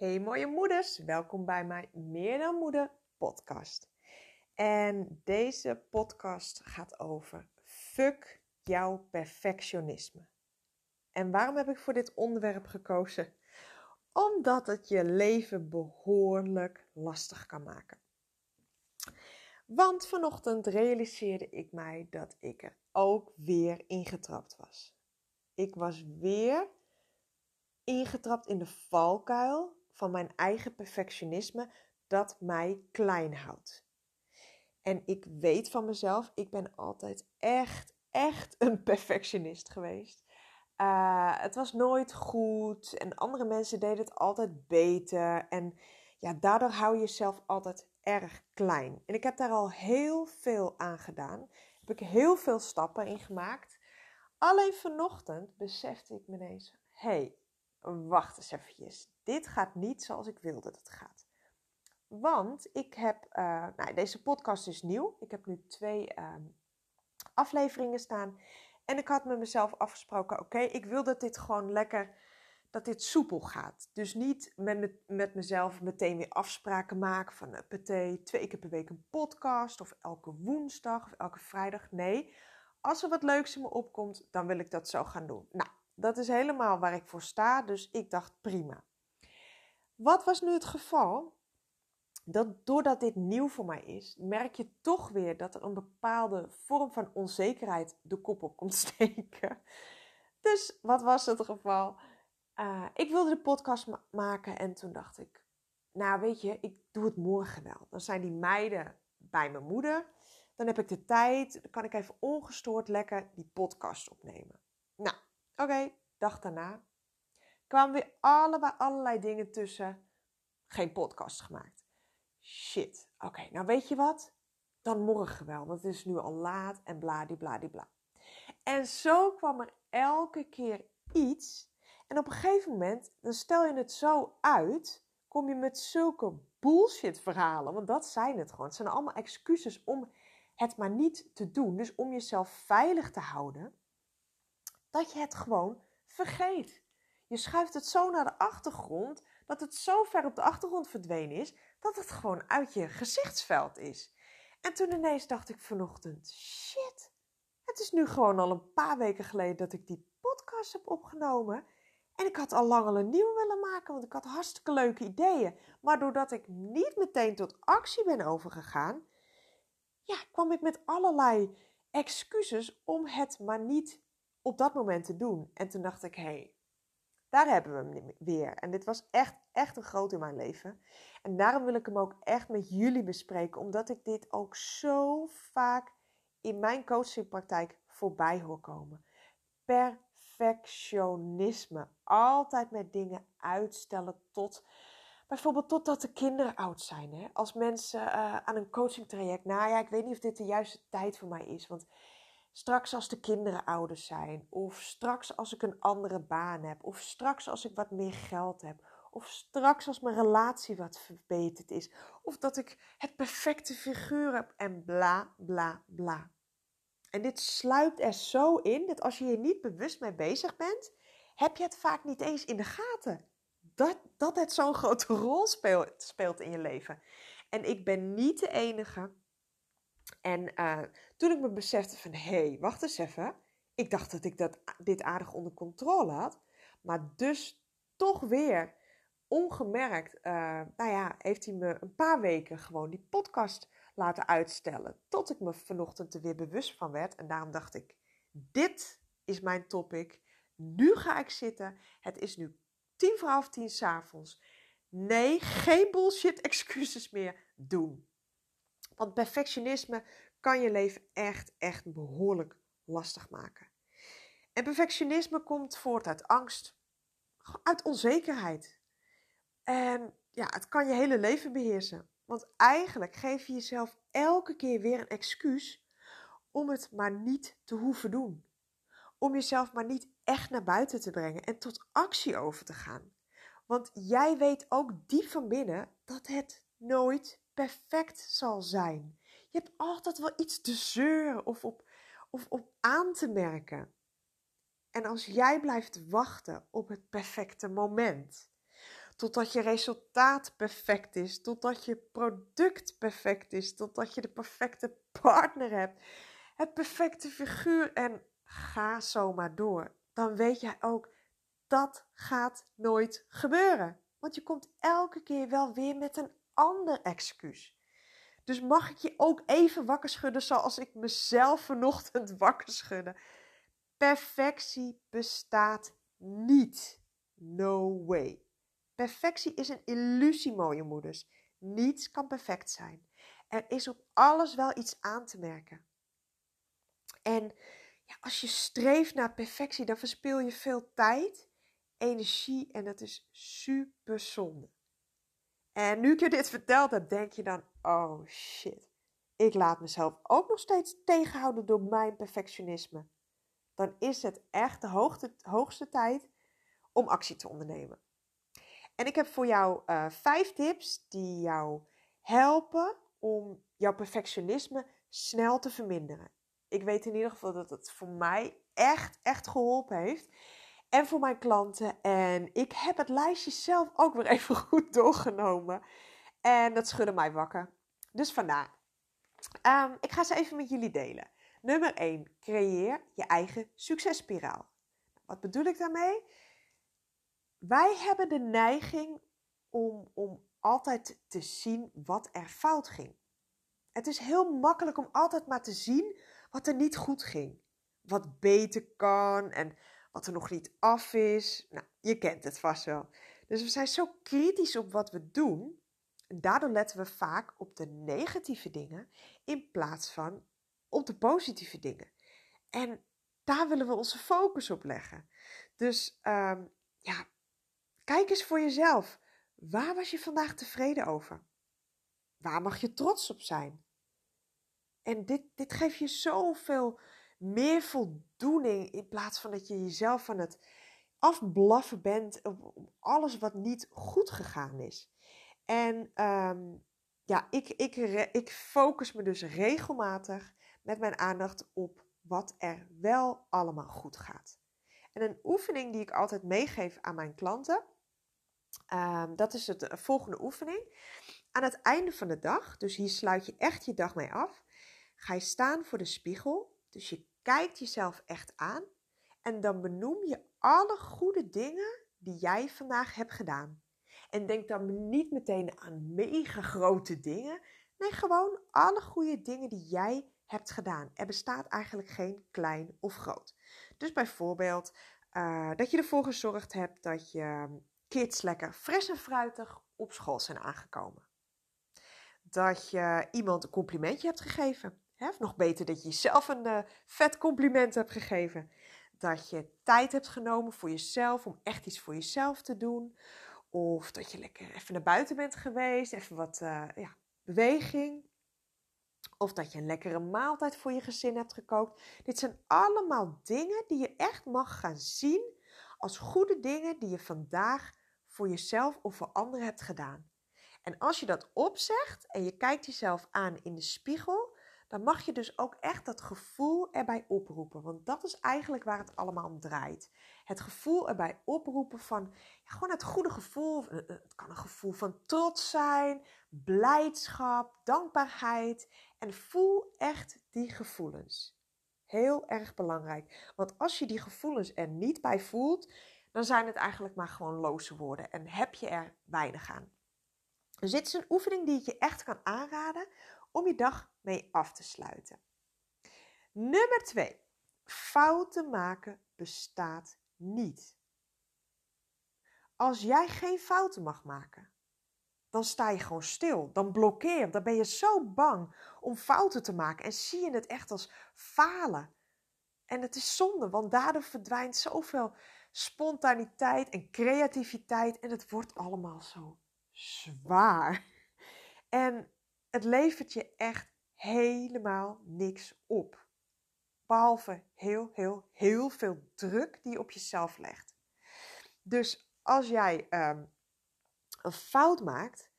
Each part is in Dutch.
Hey mooie moeders, welkom bij mijn Meer dan Moeder podcast. En deze podcast gaat over fuck jouw perfectionisme. En waarom heb ik voor dit onderwerp gekozen? Omdat het je leven behoorlijk lastig kan maken. Want vanochtend realiseerde ik mij dat ik er ook weer ingetrapt was. Ik was weer ingetrapt in de valkuil van mijn eigen perfectionisme dat mij klein houdt. En ik weet van mezelf, ik ben altijd echt, echt een perfectionist geweest. Uh, het was nooit goed en andere mensen deden het altijd beter. En ja, daardoor hou je jezelf altijd erg klein. En ik heb daar al heel veel aan gedaan. Heb ik heel veel stappen in gemaakt. Alleen vanochtend besefte ik me ineens: hé, hey, wacht eens eventjes. Dit gaat niet zoals ik wilde dat het gaat. Want ik heb, uh, nou, deze podcast is nieuw. Ik heb nu twee uh, afleveringen staan. En ik had met mezelf afgesproken, oké, ik wil dat dit gewoon lekker, dat dit soepel gaat. Dus niet met, me, met mezelf meteen weer afspraken maken van, uh, PT, twee keer per week een podcast. Of elke woensdag of elke vrijdag. Nee, als er wat leuks in me opkomt, dan wil ik dat zo gaan doen. Nou, dat is helemaal waar ik voor sta, dus ik dacht prima. Wat was nu het geval? Dat doordat dit nieuw voor mij is, merk je toch weer dat er een bepaalde vorm van onzekerheid de kop op komt steken. Dus wat was het geval? Uh, ik wilde de podcast ma maken en toen dacht ik, nou weet je, ik doe het morgen wel. Dan zijn die meiden bij mijn moeder. Dan heb ik de tijd, dan kan ik even ongestoord lekker die podcast opnemen. Nou, oké, okay, dag daarna kwamen weer allerlei, allerlei dingen tussen. Geen podcast gemaakt. Shit. Oké, nou weet je wat? Dan morgen wel, want het is nu al laat en bladibladibla. En zo kwam er elke keer iets. En op een gegeven moment, dan stel je het zo uit, kom je met zulke bullshit verhalen. Want dat zijn het gewoon. Het zijn allemaal excuses om het maar niet te doen. Dus om jezelf veilig te houden, dat je het gewoon vergeet. Je schuift het zo naar de achtergrond dat het zo ver op de achtergrond verdwenen is dat het gewoon uit je gezichtsveld is. En toen ineens dacht ik vanochtend: shit, het is nu gewoon al een paar weken geleden dat ik die podcast heb opgenomen. En ik had al lang al een nieuwe willen maken, want ik had hartstikke leuke ideeën. Maar doordat ik niet meteen tot actie ben overgegaan, ja, kwam ik met allerlei excuses om het maar niet op dat moment te doen. En toen dacht ik, hé, hey, daar hebben we hem weer. En dit was echt, echt een groot in mijn leven. En daarom wil ik hem ook echt met jullie bespreken, omdat ik dit ook zo vaak in mijn coachingpraktijk voorbij hoor komen. Perfectionisme. Altijd met dingen uitstellen tot bijvoorbeeld totdat de kinderen oud zijn. Hè? Als mensen uh, aan een coachingtraject, nou ja, ik weet niet of dit de juiste tijd voor mij is, want Straks als de kinderen ouder zijn, of straks als ik een andere baan heb, of straks als ik wat meer geld heb, of straks als mijn relatie wat verbeterd is, of dat ik het perfecte figuur heb en bla bla bla. En dit sluipt er zo in dat als je hier niet bewust mee bezig bent, heb je het vaak niet eens in de gaten. Dat, dat het zo'n grote rol speelt, speelt in je leven. En ik ben niet de enige en uh, toen ik me besefte van, hé, hey, wacht eens even. Ik dacht dat ik dat, dit aardig onder controle had. Maar dus toch weer ongemerkt, uh, nou ja, heeft hij me een paar weken gewoon die podcast laten uitstellen. Tot ik me vanochtend er weer bewust van werd. En daarom dacht ik, dit is mijn topic. Nu ga ik zitten. Het is nu tien voor half tien s'avonds. Nee, geen bullshit excuses meer doen. Want perfectionisme kan je leven echt, echt behoorlijk lastig maken. En perfectionisme komt voort uit angst, uit onzekerheid. En ja, het kan je hele leven beheersen. Want eigenlijk geef je jezelf elke keer weer een excuus om het maar niet te hoeven doen. Om jezelf maar niet echt naar buiten te brengen en tot actie over te gaan. Want jij weet ook diep van binnen dat het nooit perfect zal zijn. Je hebt altijd wel iets te zeuren of op, of op aan te merken. En als jij blijft wachten op het perfecte moment, Totdat je resultaat perfect is. Totdat je product perfect is. Totdat je de perfecte partner hebt. Het perfecte figuur. En ga zomaar door. Dan weet jij ook, dat gaat nooit gebeuren. Want je komt elke keer wel weer met een ander excuus. Dus mag ik je ook even wakker schudden zoals ik mezelf vanochtend wakker schudde? Perfectie bestaat niet. No way. Perfectie is een illusie, mooie moeders. Niets kan perfect zijn. Er is op alles wel iets aan te merken. En ja, als je streeft naar perfectie, dan verspil je veel tijd, energie en dat is super zonde. En nu ik je dit verteld heb, denk je dan: oh shit, ik laat mezelf ook nog steeds tegenhouden door mijn perfectionisme. Dan is het echt de hoogste, tijd om actie te ondernemen. En ik heb voor jou uh, vijf tips die jou helpen om jouw perfectionisme snel te verminderen. Ik weet in ieder geval dat het voor mij echt, echt geholpen heeft. En voor mijn klanten. En ik heb het lijstje zelf ook weer even goed doorgenomen. En dat schudde mij wakker. Dus vandaar. Um, ik ga ze even met jullie delen. Nummer 1. Creëer je eigen successpiraal. Wat bedoel ik daarmee? Wij hebben de neiging om, om altijd te zien wat er fout ging. Het is heel makkelijk om altijd maar te zien wat er niet goed ging. Wat beter kan en wat er nog niet af is. Nou, je kent het vast wel. Dus we zijn zo kritisch op wat we doen. En daardoor letten we vaak op de negatieve dingen in plaats van op de positieve dingen. En daar willen we onze focus op leggen. Dus um, ja, Kijk eens voor jezelf. Waar was je vandaag tevreden over? Waar mag je trots op zijn? En dit, dit geeft je zoveel meer voldoening in plaats van dat je jezelf van het afblaffen bent op, alles wat niet goed gegaan is. En ehm, ja, ik, ik, ik focus me dus regelmatig met mijn aandacht op wat er wel allemaal goed gaat. En een oefening die ik altijd meegeef aan mijn klanten Um, dat is het, de volgende oefening. Aan het einde van de dag, dus hier sluit je echt je dag mee af, ga je staan voor de spiegel. Dus je kijkt jezelf echt aan en dan benoem je alle goede dingen die jij vandaag hebt gedaan. En denk dan niet meteen aan mega grote dingen. Nee, gewoon alle goede dingen die jij hebt gedaan. Er bestaat eigenlijk geen klein of groot. Dus bijvoorbeeld uh, dat je ervoor gezorgd hebt dat je kids lekker fris en fruitig op school zijn aangekomen. Dat je iemand een complimentje hebt gegeven. Of nog beter dat je jezelf een uh, vet compliment hebt gegeven. Dat je tijd hebt genomen voor jezelf om echt iets voor jezelf te doen. Of dat je lekker even naar buiten bent geweest, even wat uh, ja, beweging. Of dat je een lekkere maaltijd voor je gezin hebt gekookt. Dit zijn allemaal dingen die je echt mag gaan zien als goede dingen die je vandaag voor jezelf of voor anderen hebt gedaan. En als je dat opzegt en je kijkt jezelf aan in de spiegel, dan mag je dus ook echt dat gevoel erbij oproepen. Want dat is eigenlijk waar het allemaal om draait. Het gevoel erbij oproepen van, gewoon het goede gevoel. Eh, eh, het kan een gevoel van trots zijn, blijdschap, dankbaarheid. En voel echt die gevoelens. Heel erg belangrijk. Want als je die gevoelens er niet bij voelt, dan zijn het eigenlijk maar gewoon loze woorden en heb je er weinig aan. Dus dit is een oefening die ik je echt kan aanraden om je dag mee af te sluiten. Nummer 2. Fouten maken bestaat niet. Als jij geen fouten mag maken, dan sta je gewoon stil. Dan blokkeer. Dan ben je zo bang om fouten te maken en zie je het echt als falen. En het is zonde, want daardoor verdwijnt zoveel spontaniteit en creativiteit. En het wordt allemaal zo zwaar. En het levert je echt helemaal niks op. Behalve heel, heel, heel veel druk die je op jezelf legt. Dus als jij um, een fout maakt,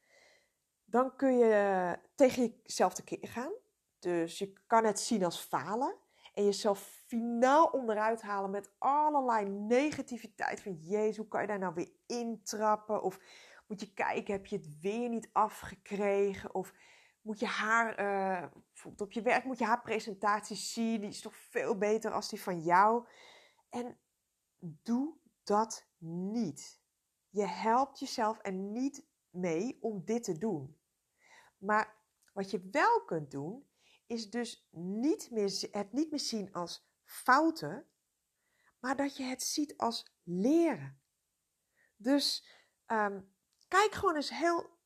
dan kun je tegen jezelf tekeer gaan. Dus je kan het zien als falen en jezelf finaal onderuit halen met allerlei negativiteit. Van jezus, hoe kan je daar nou weer intrappen? Of moet je kijken, heb je het weer niet afgekregen? Of moet je haar, uh, bijvoorbeeld op je werk, moet je haar presentatie zien. Die is toch veel beter als die van jou. En doe dat niet. Je helpt jezelf er niet mee om dit te doen. Maar wat je wel kunt doen, is dus niet meer, het niet meer zien als fouten, maar dat je het ziet als leren. Dus um, kijk gewoon eens heel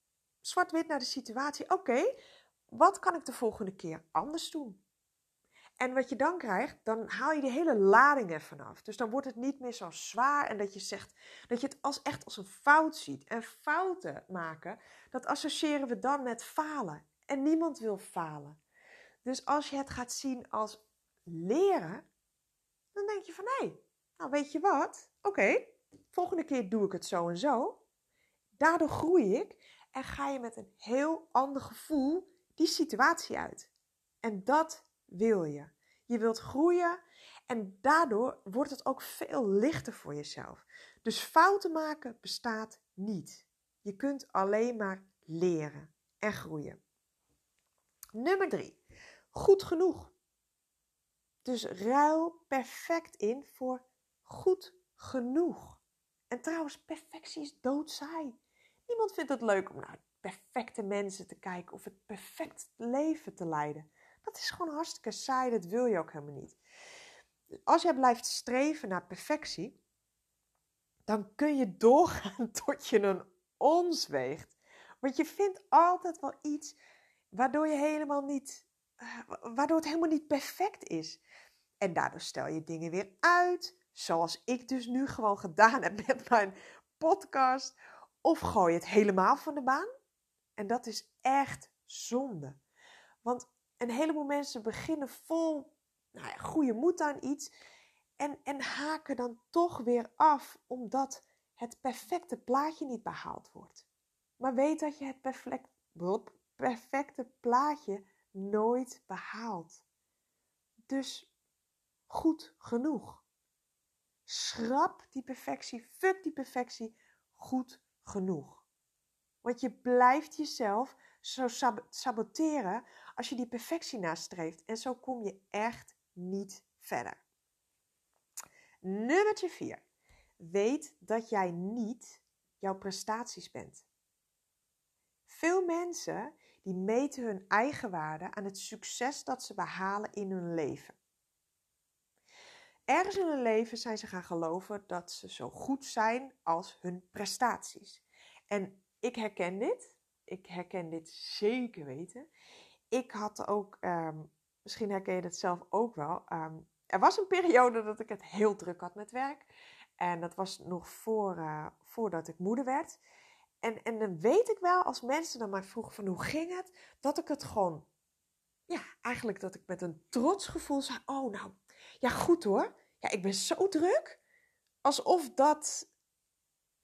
zwart-wit naar de situatie. Oké, wat kan ik de volgende keer anders doen? En wat je dan krijgt, dan haal je die hele lading er vanaf. Dus dan wordt het niet meer zo zwaar en dat je zegt dat je het als echt als een fout ziet. En fouten maken, dat associëren we dan met falen. En niemand wil falen. Dus als je het gaat zien als leren, dan denk je van hé, hey, nou weet je wat? Oké, volgende keer doe ik het zo en zo. Daardoor groei ik en ga je met een heel ander gevoel die situatie uit. En dat wil je. Je wilt groeien en daardoor wordt het ook veel lichter voor jezelf. Dus fouten maken bestaat niet. Je kunt alleen maar leren en groeien. Nummer drie. Goed genoeg. Dus ruil perfect in voor goed genoeg. En trouwens, perfectie is doodsaai. Niemand vindt het leuk om naar perfecte mensen te kijken of het perfect leven te leiden. Dat is gewoon hartstikke saai, dat wil je ook helemaal niet. Als jij blijft streven naar perfectie, dan kun je doorgaan tot je een ons weegt. Want je vindt altijd wel iets waardoor, je helemaal niet, eh, waardoor het helemaal niet perfect is. En daardoor stel je dingen weer uit, zoals ik dus nu gewoon gedaan heb met mijn podcast. Of gooi je het helemaal van de baan. En dat is echt zonde. Want een heleboel mensen beginnen vol nou ja, goede moed aan iets en, en haken dan toch weer af omdat het perfecte plaatje niet behaald wordt. Maar weet dat je het perfect, perfecte plaatje nooit behaalt. Dus goed genoeg. Schrap die perfectie, fuck die perfectie, goed genoeg. Want je blijft jezelf zo saboteren als je die perfectie nastreeft. En zo kom je echt niet verder. Nummer 4. Weet dat jij niet jouw prestaties bent. Veel mensen die meten hun eigen waarde aan het succes dat ze behalen in hun leven. Ergens in hun leven zijn ze gaan geloven dat ze zo goed zijn als hun prestaties. En ik herken dit. Ik herken dit zeker weten. Ik had ook, ehm, misschien herken je dat zelf ook wel. Ehm, er was een periode dat ik het heel druk had met werk. En dat was nog voor, uh, voordat ik moeder werd. En, en dan weet ik wel, als mensen dan mij vroegen van hoe ging het, dat ik het gewoon, ja, eigenlijk dat ik met een trots gevoel zei, oh nou, ja goed hoor, ja ik ben zo druk. Alsof dat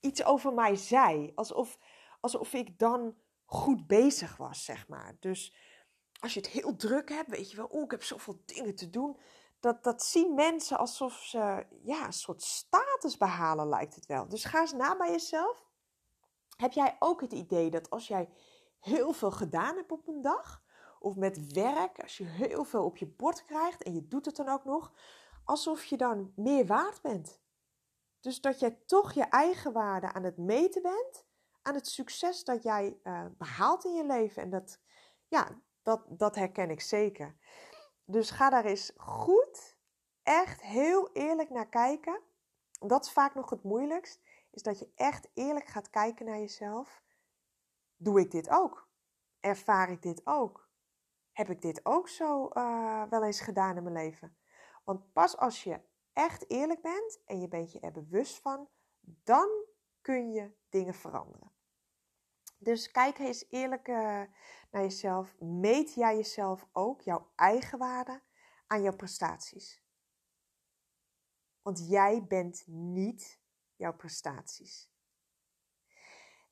iets over mij zei, alsof, alsof ik dan goed bezig was, zeg maar. Dus als je het heel druk hebt, weet je wel, oh ik heb zoveel dingen te doen. Dat, dat zien mensen alsof ze ja, een soort status behalen, lijkt het wel. Dus ga eens na bij jezelf. Heb jij ook het idee dat als jij heel veel gedaan hebt op een dag, of met werk, als je heel veel op je bord krijgt en je doet het dan ook nog, alsof je dan meer waard bent? Dus dat jij toch je eigen waarde aan het meten bent, aan het succes dat jij uh, behaalt in je leven. En dat, ja, dat, dat herken ik zeker. Dus ga daar eens goed, echt heel eerlijk naar kijken. Dat is vaak nog het moeilijkst is dat je echt eerlijk gaat kijken naar jezelf. Doe ik dit ook? Ervaar ik dit ook? Heb ik dit ook zo uh, wel eens gedaan in mijn leven? Want pas als je echt eerlijk bent en je bent je er bewust van, dan kun je dingen veranderen. Dus kijk eens eerlijk uh, naar jezelf. Meet jij jezelf ook, jouw eigen waarde, aan jouw prestaties? Want jij bent niet jouw prestaties.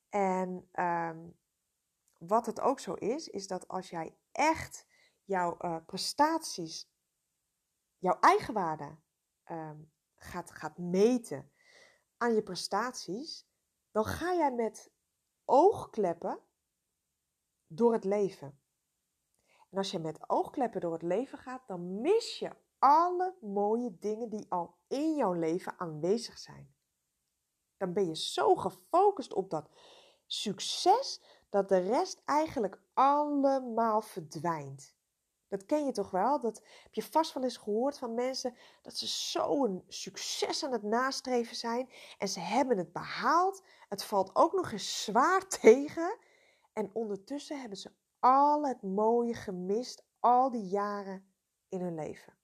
En um, wat het ook zo is, is dat als jij echt jouw uh, prestaties jouw eigenwaarde um, gaat, gaat meten aan je prestaties, dan ga jij met oogkleppen door het leven. En als je met oogkleppen door het leven gaat, dan mis je alle mooie dingen die al in jouw leven aanwezig zijn. Dan ben je zo gefocust op dat succes dat de rest eigenlijk allemaal verdwijnt. Dat ken je toch wel? Dat heb je vast wel eens gehoord van mensen dat ze zo'n succes aan het nastreven zijn en ze hebben het behaald. Het valt ook nog eens zwaar tegen en ondertussen hebben ze al het mooie gemist al die jaren in hun leven.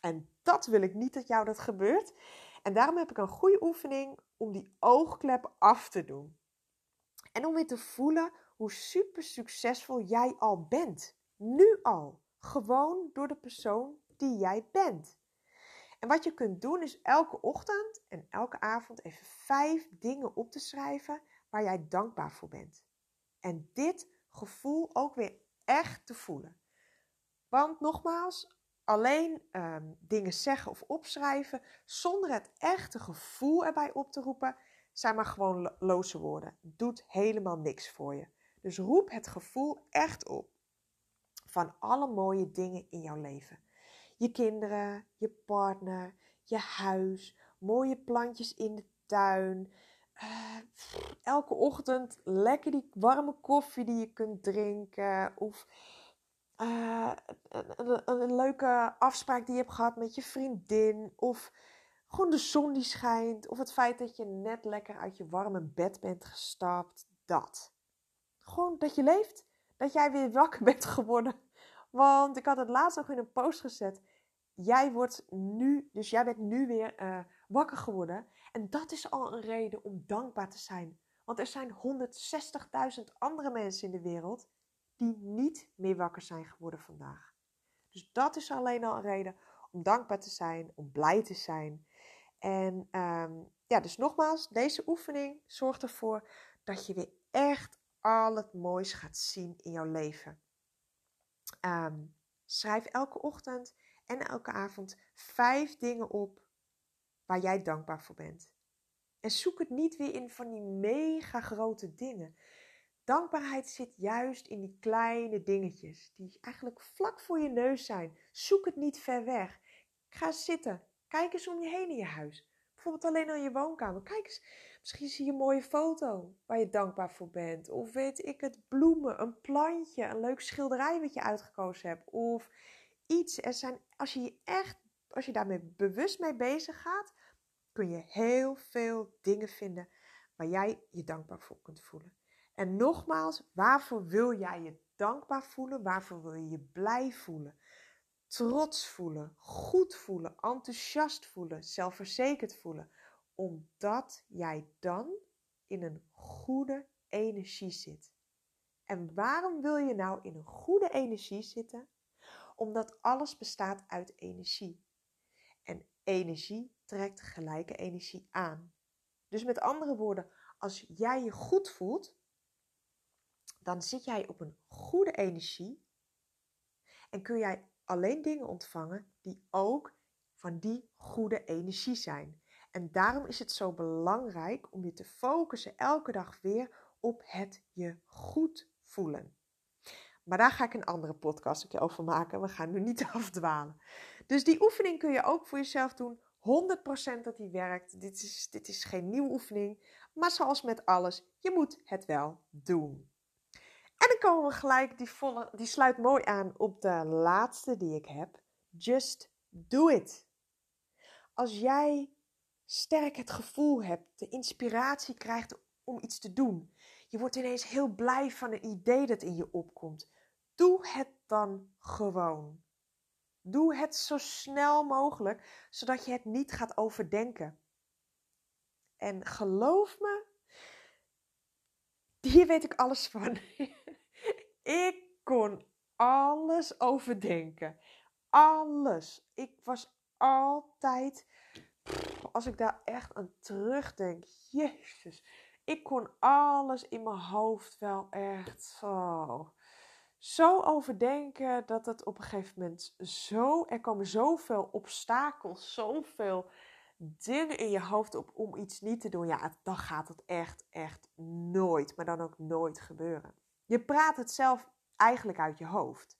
En dat wil ik niet dat jou dat gebeurt. En daarom heb ik een goede oefening om die oogklep af te doen. En om weer te voelen hoe super succesvol jij al bent. Nu al. Gewoon door de persoon die jij bent. En wat je kunt doen is elke ochtend en elke avond even vijf dingen op te schrijven waar jij dankbaar voor bent. En dit gevoel ook weer echt te voelen. Want nogmaals, alleen um, dingen zeggen of opschrijven zonder het echte gevoel erbij op te roepen, zijn maar gewoon loze woorden. Doet helemaal niks voor je. Dus roep het gevoel echt op van alle mooie dingen in jouw leven. Je kinderen, je partner, je huis, mooie plantjes in de tuin. Uh, elke ochtend lekker die warme koffie die je kunt drinken. Of uh, een, een, een, leuke afspraak die je hebt gehad met je vriendin. Of gewoon de zon die schijnt. Of het feit dat je net lekker uit je warme bed bent gestapt. Dat. Gewoon dat je leeft. Dat jij weer wakker bent geworden. Want ik had het laatst nog in een post gezet. Jij wordt nu, dus jij bent nu weer uh, wakker geworden. En dat is al een reden om dankbaar te zijn. Want er zijn 160.000 andere mensen in de wereld die niet meer wakker zijn geworden vandaag. Dus dat is alleen al een reden om dankbaar te zijn, om blij te zijn. En um, ja, dus nogmaals, deze oefening zorgt ervoor dat je weer echt al het moois gaat zien in jouw leven. Um, schrijf elke ochtend en elke avond vijf dingen op waar jij dankbaar voor bent. En zoek het niet weer in van die mega grote dingen. Dankbaarheid zit juist in die kleine dingetjes die eigenlijk vlak voor je neus zijn. Zoek het niet ver weg. Ga zitten. Kijk eens om je heen in je huis. Bijvoorbeeld alleen al je woonkamer. Kijk eens, misschien zie je een mooie foto waar je dankbaar voor bent. Of weet ik het, bloemen, een plantje, een leuk schilderij wat je uitgekozen hebt. Of iets. Er zijn, als je je echt, als je daarmee bewust mee bezig gaat, kun je heel veel dingen vinden waar jij je dankbaar voor kunt voelen. En nogmaals, waarvoor wil jij je dankbaar voelen? Waarvoor wil je je blij voelen? Trots voelen, goed voelen, enthousiast voelen, zelfverzekerd voelen. Omdat jij dan in een goede energie zit. En waarom wil je nou in een goede energie zitten? Omdat alles bestaat uit energie. En energie trekt gelijke energie aan. Dus met andere woorden, als jij je goed voelt, dan zit jij op een goede energie en kun jij alleen dingen ontvangen die ook van die goede energie zijn. En daarom is het zo belangrijk om je te focussen elke dag weer op het je goed voelen. Maar daar ga ik een andere podcast over maken. We gaan nu niet afdwalen. Dus die oefening kun je ook voor jezelf doen. 100% dat die werkt. Dit is, dit is geen nieuwe oefening. Maar zoals met alles, je moet het wel doen. En dan komen we gelijk, die, volle, die sluit mooi aan op de laatste die ik heb. Just do it. Als jij sterk het gevoel hebt, de inspiratie krijgt om iets te doen. Je wordt ineens heel blij van een idee dat in je opkomt. Doe het dan gewoon. Doe het zo snel mogelijk, zodat je het niet gaat overdenken. En geloof me, hier weet ik alles van. ik kon alles overdenken. Alles. Ik was altijd, als ik daar echt aan terugdenk, jezus. Ik kon alles in mijn hoofd wel echt zo zo overdenken dat het op een gegeven moment zo. Er komen zoveel obstakels, zoveel dingen in je hoofd op om iets niet te doen. Ja, dan gaat het echt, echt nooit, maar dan ook nooit gebeuren. Je praat het zelf eigenlijk uit je hoofd.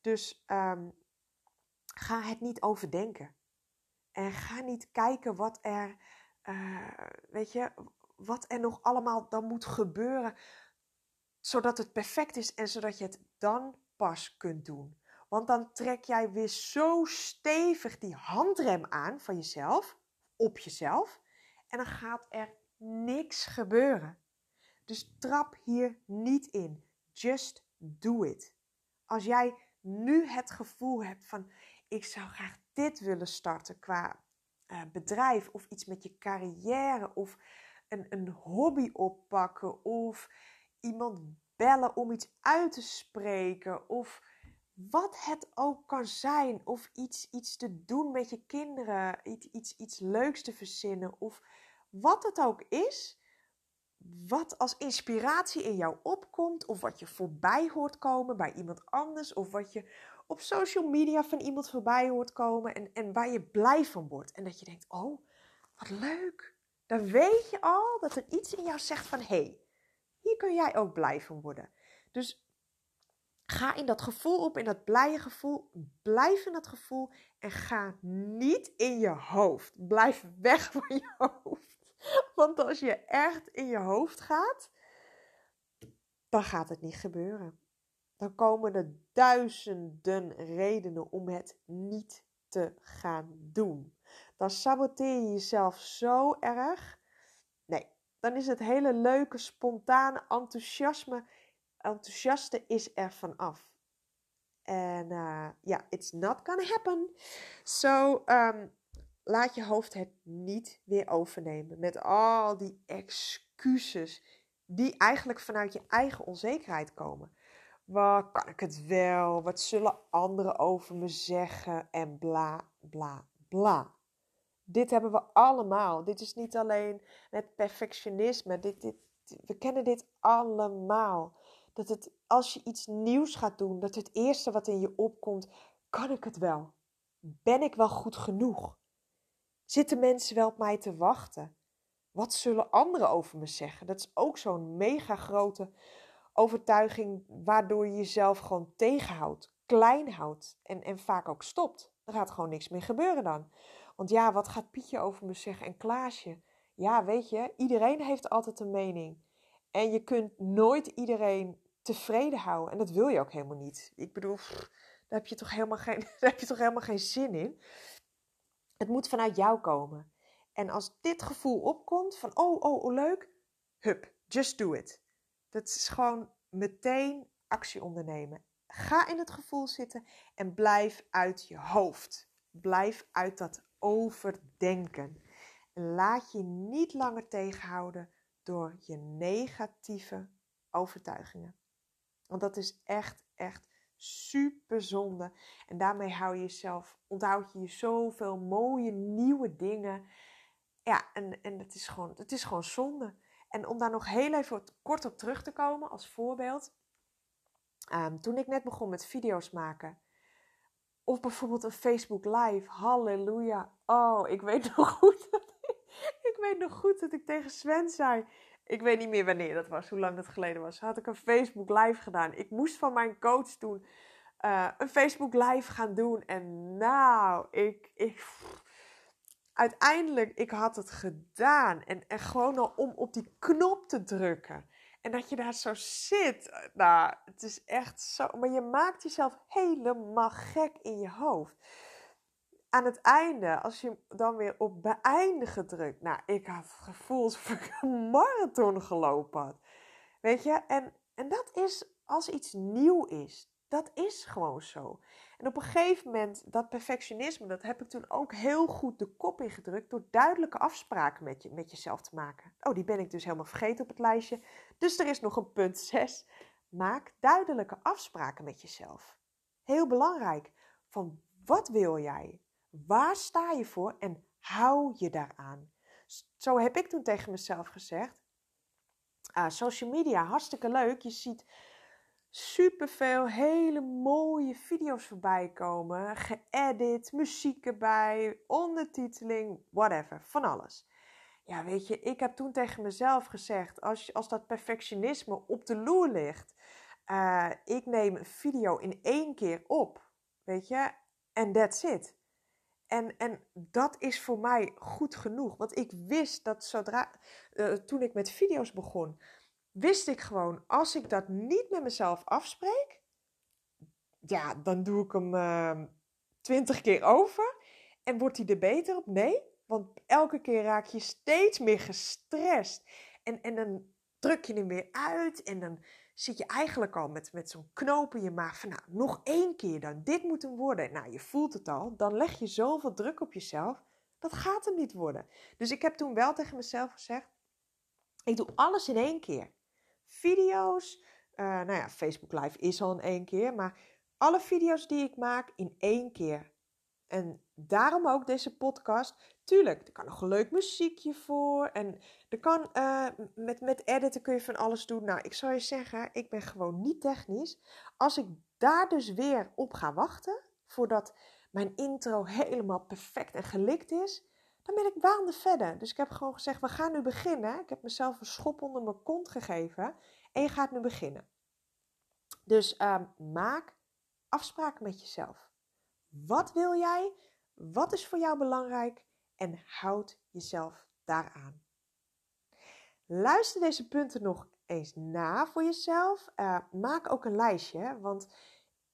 Dus ehm, ga het niet overdenken. En ga niet kijken wat er, uh, weet je, wat er nog allemaal dan moet gebeuren, zodat het perfect is en zodat je het dan pas kunt doen. Want dan trek jij weer zo stevig die handrem aan van jezelf, op jezelf, en dan gaat er niks gebeuren. Dus trap hier niet in. Just do it. Als jij nu het gevoel hebt van ik zou graag dit willen starten qua uh, bedrijf of iets met je carrière of een, een hobby oppakken of iemand bellen om iets uit te spreken of wat het ook kan zijn of iets, iets te doen met je kinderen, iets, iets, iets leuks te verzinnen of wat het ook is, wat als inspiratie in jou opkomt of wat je voorbij hoort komen bij iemand anders of wat je op social media van iemand voorbij hoort komen en, en waar je blij van wordt. En dat je denkt, oh, wat leuk. Dan weet je al dat er iets in jou zegt van, hé, hey, hier kun jij ook blij van worden. Dus ga in dat gevoel op, in dat blije gevoel. Blijf in dat gevoel en ga niet in je hoofd. Blijf weg van je hoofd. Want als je echt in je hoofd gaat, dan gaat het niet gebeuren dan komen er duizenden redenen om het niet te gaan doen. Dan saboteer je jezelf zo erg. Nee, dan is het hele leuke, spontane enthousiasme, enthousiaste is er vanaf. En uh, ja, it's not gonna happen. So, um, laat je hoofd het niet weer overnemen met al die excuses die eigenlijk vanuit je eigen onzekerheid komen. Wat kan ik het wel? Wat zullen anderen over me zeggen? En bla bla bla. Dit hebben we allemaal. Dit is niet alleen het perfectionisme. Dit, dit, we kennen dit allemaal. Dat het, als je iets nieuws gaat doen, dat het eerste wat in je opkomt, kan ik het wel? Ben ik wel goed genoeg? Zitten mensen wel op mij te wachten? Wat zullen anderen over me zeggen? Dat is ook zo'n mega grote overtuiging waardoor je jezelf gewoon tegenhoudt, klein houdt en, en vaak ook stopt. Er gaat gewoon niks meer gebeuren dan. Want ja, wat gaat Pietje over me zeggen en Klaasje? Ja, weet je, iedereen heeft altijd een mening. En je kunt nooit iedereen tevreden houden. En dat wil je ook helemaal niet. Ik bedoel, daar heb je toch helemaal geen, daar heb je toch helemaal geen zin in. Het moet vanuit jou komen. En als dit gevoel opkomt van, oh, oh, oh, leuk, hup, just do it. Dat is gewoon meteen actie ondernemen. Ga in het gevoel zitten en blijf uit je hoofd. Blijf uit dat overdenken. En laat je niet langer tegenhouden door je negatieve overtuigingen. Want dat is echt, echt super zonde. En daarmee hou je jezelf, onthoud je je zoveel mooie nieuwe dingen. Ja, en, en het, is gewoon, het is gewoon zonde. En om daar nog heel even kort op terug te komen als voorbeeld. Ehm, toen ik net begon met video's maken. Of bijvoorbeeld een Facebook Live. Halleluja. Oh, ik weet nog goed. ik weet nog goed dat ik tegen Sven zei. Ik weet niet meer wanneer dat was, hoe lang dat geleden was. Had ik een Facebook Live gedaan. Ik moest van mijn coach toen uh, een Facebook Live gaan doen. En nou, ik, ik, uiteindelijk, ik had het gedaan. En, en gewoon al om op die knop te drukken. En dat je daar zo zit. Nou, het is echt zo. Maar je maakt jezelf helemaal gek in je hoofd. Aan het einde, als je dan weer op beëindigen drukt. Nou, ik had het gevoel alsof ik een marathon gelopen had. Weet je? En, en dat is als iets nieuw is. Dat is gewoon zo. En op een gegeven moment, dat perfectionisme, dat heb ik toen ook heel goed de kop ingedrukt door duidelijke afspraken met, je, met jezelf te maken. Oh, die ben ik dus helemaal vergeten op het lijstje. Dus er is nog een punt 6. Maak duidelijke afspraken met jezelf. Heel belangrijk. Van wat wil jij? Waar sta je voor en hou je daaraan? Zo heb ik toen tegen mezelf gezegd. Uh, social media, hartstikke leuk. Je ziet superveel hele mooie video's voorbij komen. Geëdit, muziek erbij, ondertiteling, whatever, van alles. Ja, weet je, ik heb toen tegen mezelf gezegd: als, als dat perfectionisme op de loer ligt, uh, ik neem een video in één keer op, weet je, en that's it. En, en dat is voor mij goed genoeg. Want ik wist dat zodra, uh, toen ik met video's begon, wist ik gewoon, als ik dat niet met mezelf afspreek, ja, dan doe ik hem uh, twintig keer over. En wordt hij er beter op? Nee, want elke keer raak je steeds meer gestrest. En, en dan druk je hem weer uit en dan zit je eigenlijk al met, met zo'n knoop in je maag van nou, nog één keer dan, dit moet hem worden. Nou, je voelt het al, dan leg je zoveel druk op jezelf, dat gaat hem niet worden. Dus ik heb toen wel tegen mezelf gezegd, ik doe alles in één keer. Video's, uh, nou ja, Facebook Live is al in één keer, maar alle video's die ik maak in één keer. En daarom ook deze podcast. Tuurlijk, er kan nog een leuk muziekje voor. En er kan, uh, met, met editen kun je van alles doen. Nou, ik zou je zeggen, ik ben gewoon niet technisch. Als ik daar dus weer op ga wachten, voordat mijn intro helemaal perfect en gelikt is, dan ben ik maanden verder. Dus ik heb gewoon gezegd, we gaan nu beginnen. Ik heb mezelf een schop onder mijn kont gegeven. En je gaat nu beginnen. Dus uh, maak afspraken met jezelf. Wat wil jij? Wat is voor jou belangrijk? En houd jezelf daaraan. Luister deze punten nog eens na voor jezelf. Uh, maak ook een lijstje, want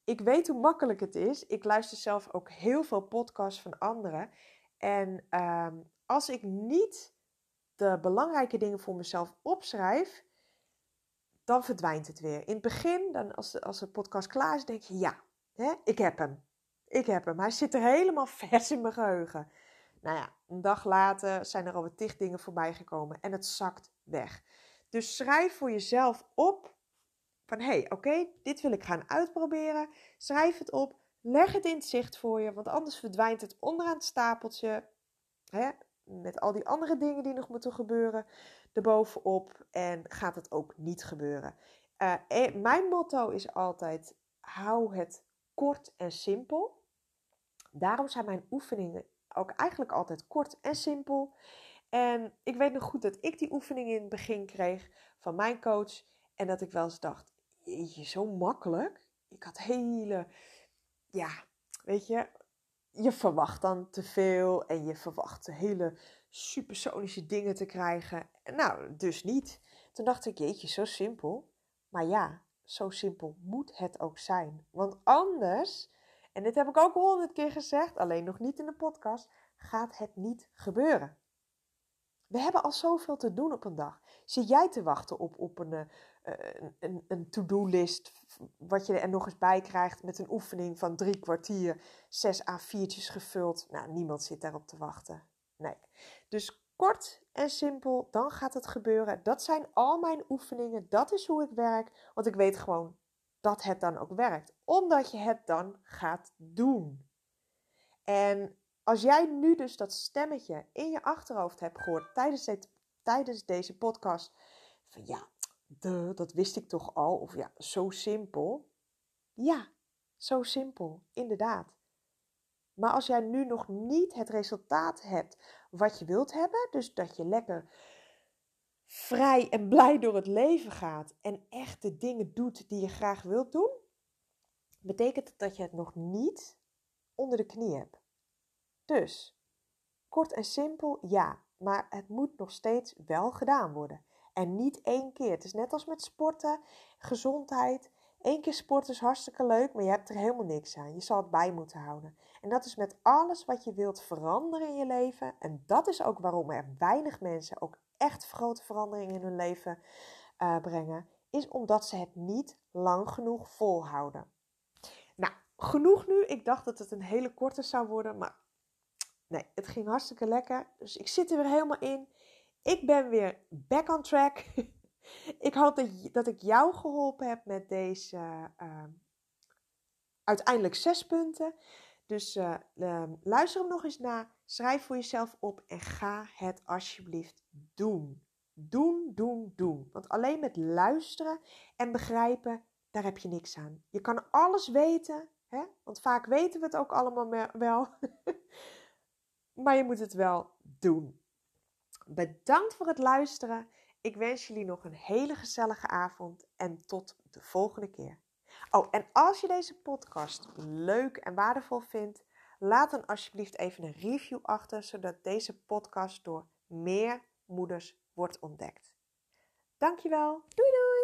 ik weet hoe makkelijk het is. Ik luister zelf ook heel veel podcasts van anderen. En uh, als ik niet de belangrijke dingen voor mezelf opschrijf, dan verdwijnt het weer. In het begin, dan als, de, als de podcast klaar is, denk je: ja, hè, ik heb hem. Ik heb hem. Hij zit er helemaal vers in mijn geheugen. Nou ja, een dag later zijn er alweer tig dingen voorbij gekomen en het zakt weg. Dus schrijf voor jezelf op van hé, hey, oké, dit wil ik gaan uitproberen. Schrijf het op, leg het in het zicht voor je, want anders verdwijnt het onderaan het stapeltje. Hè, met al die andere dingen die nog moeten gebeuren, erbovenop. En gaat het ook niet gebeuren. Uh, mijn motto is altijd: hou het kort en simpel. Daarom zijn mijn oefeningen ook eigenlijk altijd kort en simpel. En ik weet nog goed dat ik die oefening in het begin kreeg van mijn coach. En dat ik wel eens dacht, jeetje, zo makkelijk. Ik had hele, ja, weet je, je verwacht dan te veel. En je verwacht hele supersonische dingen te krijgen. Nou, dus niet. Toen dacht ik, jeetje, zo simpel. Maar ja, zo simpel moet het ook zijn. Want anders, en dit heb ik ook honderd keer gezegd, alleen nog niet in de podcast, gaat het niet gebeuren. We hebben al zoveel te doen op een dag. Zit jij te wachten op, op een, uh, een, een to-do-list, wat je er nog eens bij krijgt met een oefening van drie kwartier, zes A4'tjes gevuld? Nou, niemand zit daarop te wachten. Nee. Dus Kort en simpel, dan gaat het gebeuren. Dat zijn al mijn oefeningen. Dat is hoe ik werk. Want ik weet gewoon dat het dan ook werkt. Omdat je het dan gaat doen. En als jij nu dus dat stemmetje in je achterhoofd hebt gehoord tijdens, tijdens deze podcast. Van ja, dat wist ik toch al. Of ja, zo simpel. Ja, zo simpel, inderdaad. Maar als jij nu nog niet het resultaat hebt wat je wilt hebben, dus dat je lekker vrij en blij door het leven gaat en echt de dingen doet die je graag wilt doen, betekent het dat je het nog niet onder de knie hebt. Dus, kort en simpel, ja, maar het moet nog steeds wel gedaan worden. En niet één keer. Het is net als met sporten, gezondheid. Eén keer sporten is hartstikke leuk, maar je hebt er helemaal niks aan. Je zal het bij moeten houden. En dat is met alles wat je wilt veranderen in je leven. En dat is ook waarom er weinig mensen ook echt grote veranderingen in hun leven uh, brengen. Is omdat ze het niet lang genoeg volhouden. Nou, genoeg nu. Ik dacht dat het een hele korte zou worden, maar nee, het ging hartstikke lekker. Dus ik zit er weer helemaal in. Ik ben weer back on track. ik hoop dat, dat ik jou geholpen heb met deze uh, uiteindelijk zes punten. Dus uh, luister hem nog eens na, schrijf voor jezelf op en ga het alsjeblieft doen. Doen, doen, doen. Want alleen met luisteren en begrijpen, daar heb je niks aan. Je kan alles weten, hè? want vaak weten we het ook allemaal wel. maar je moet het wel doen. Bedankt voor het luisteren. Ik wens jullie nog een hele gezellige avond en tot de volgende keer. Oh, en als je deze podcast leuk en waardevol vindt, laat dan alsjeblieft even een review achter, zodat deze podcast door meer moeders wordt ontdekt. Dankjewel. Doei doei!